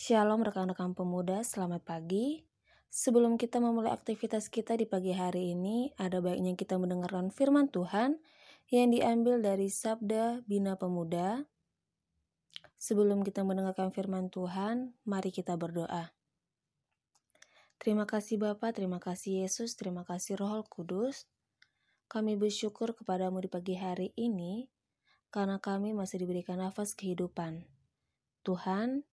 Shalom rekan-rekan pemuda, selamat pagi. Sebelum kita memulai aktivitas kita di pagi hari ini, ada baiknya kita mendengarkan firman Tuhan yang diambil dari Sabda Bina Pemuda. Sebelum kita mendengarkan firman Tuhan, mari kita berdoa. Terima kasih Bapa, terima kasih Yesus, terima kasih Roh Kudus. Kami bersyukur kepadamu di pagi hari ini, karena kami masih diberikan nafas kehidupan. Tuhan,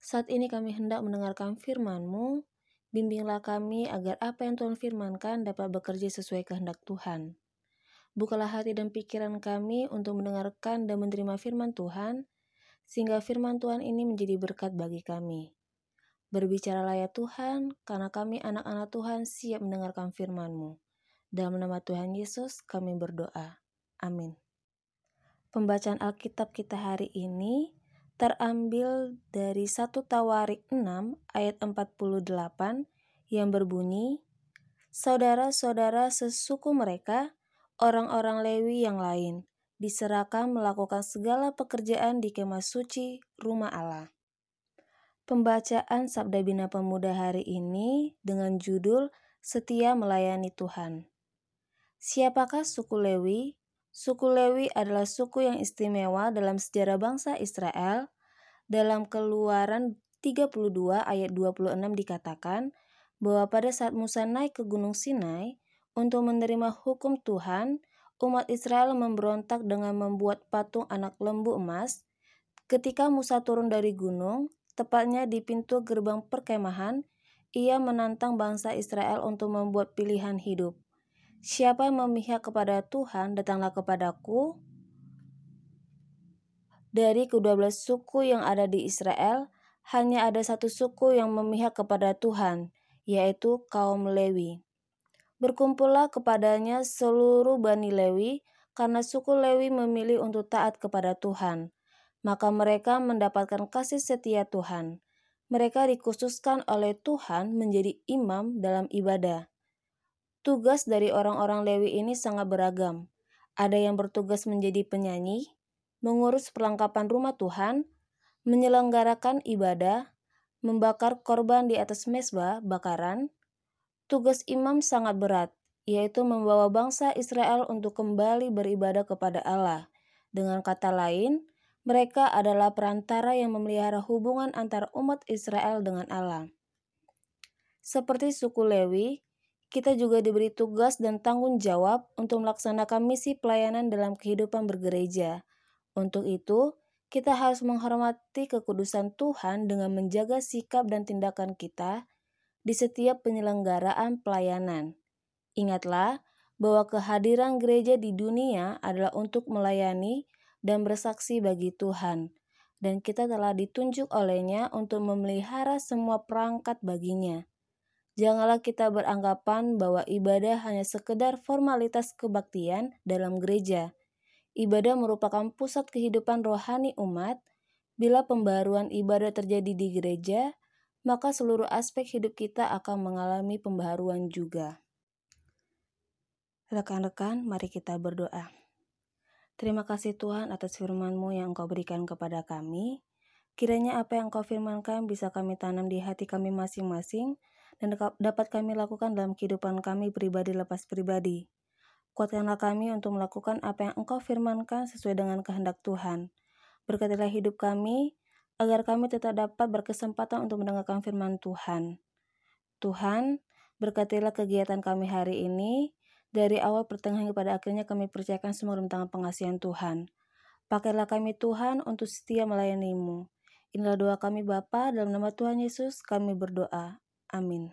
saat ini kami hendak mendengarkan firman-Mu, bimbinglah kami agar apa yang Tuhan firmankan dapat bekerja sesuai kehendak Tuhan. Bukalah hati dan pikiran kami untuk mendengarkan dan menerima firman Tuhan, sehingga firman Tuhan ini menjadi berkat bagi kami. Berbicaralah ya Tuhan, karena kami anak-anak Tuhan siap mendengarkan firman-Mu. Dalam nama Tuhan Yesus kami berdoa. Amin. Pembacaan Alkitab kita hari ini terambil dari 1 Tawarik 6 ayat 48 yang berbunyi, Saudara-saudara sesuku mereka, orang-orang Lewi yang lain, diserahkan melakukan segala pekerjaan di kemah suci rumah Allah. Pembacaan Sabda Bina Pemuda hari ini dengan judul Setia Melayani Tuhan. Siapakah suku Lewi? Suku Lewi adalah suku yang istimewa dalam sejarah bangsa Israel. Dalam Keluaran 32 ayat 26 dikatakan bahwa pada saat Musa naik ke Gunung Sinai untuk menerima hukum Tuhan, umat Israel memberontak dengan membuat patung anak lembu emas. Ketika Musa turun dari gunung, tepatnya di pintu gerbang perkemahan, ia menantang bangsa Israel untuk membuat pilihan hidup. Siapa yang memihak kepada Tuhan, datanglah kepadaku. Dari kedua belas suku yang ada di Israel, hanya ada satu suku yang memihak kepada Tuhan, yaitu kaum Lewi. Berkumpullah kepadanya seluruh Bani Lewi, karena suku Lewi memilih untuk taat kepada Tuhan. Maka mereka mendapatkan kasih setia Tuhan. Mereka dikhususkan oleh Tuhan menjadi imam dalam ibadah. Tugas dari orang-orang Lewi ini sangat beragam. Ada yang bertugas menjadi penyanyi, mengurus perlengkapan rumah Tuhan, menyelenggarakan ibadah, membakar korban di atas mesbah bakaran. Tugas imam sangat berat, yaitu membawa bangsa Israel untuk kembali beribadah kepada Allah. Dengan kata lain, mereka adalah perantara yang memelihara hubungan antara umat Israel dengan Allah. Seperti suku Lewi, kita juga diberi tugas dan tanggung jawab untuk melaksanakan misi pelayanan dalam kehidupan bergereja. Untuk itu, kita harus menghormati kekudusan Tuhan dengan menjaga sikap dan tindakan kita di setiap penyelenggaraan pelayanan. Ingatlah bahwa kehadiran gereja di dunia adalah untuk melayani dan bersaksi bagi Tuhan, dan kita telah ditunjuk olehnya untuk memelihara semua perangkat baginya. Janganlah kita beranggapan bahwa ibadah hanya sekedar formalitas kebaktian dalam gereja. Ibadah merupakan pusat kehidupan rohani umat. Bila pembaruan ibadah terjadi di gereja, maka seluruh aspek hidup kita akan mengalami pembaruan juga. Rekan-rekan, mari kita berdoa. Terima kasih Tuhan atas firman-Mu yang Engkau berikan kepada kami. Kiranya apa yang Engkau firmankan bisa kami tanam di hati kami masing-masing, dan dapat kami lakukan dalam kehidupan kami pribadi lepas pribadi. Kuatkanlah kami untuk melakukan apa yang Engkau firmankan sesuai dengan kehendak Tuhan. Berkatilah hidup kami, agar kami tetap dapat berkesempatan untuk mendengarkan firman Tuhan. Tuhan, berkatilah kegiatan kami hari ini, dari awal pertengahan kepada akhirnya kami percayakan semua dalam pengasihan Tuhan. Pakailah kami Tuhan untuk setia melayanimu. Inilah doa kami Bapa dalam nama Tuhan Yesus kami berdoa. Amin.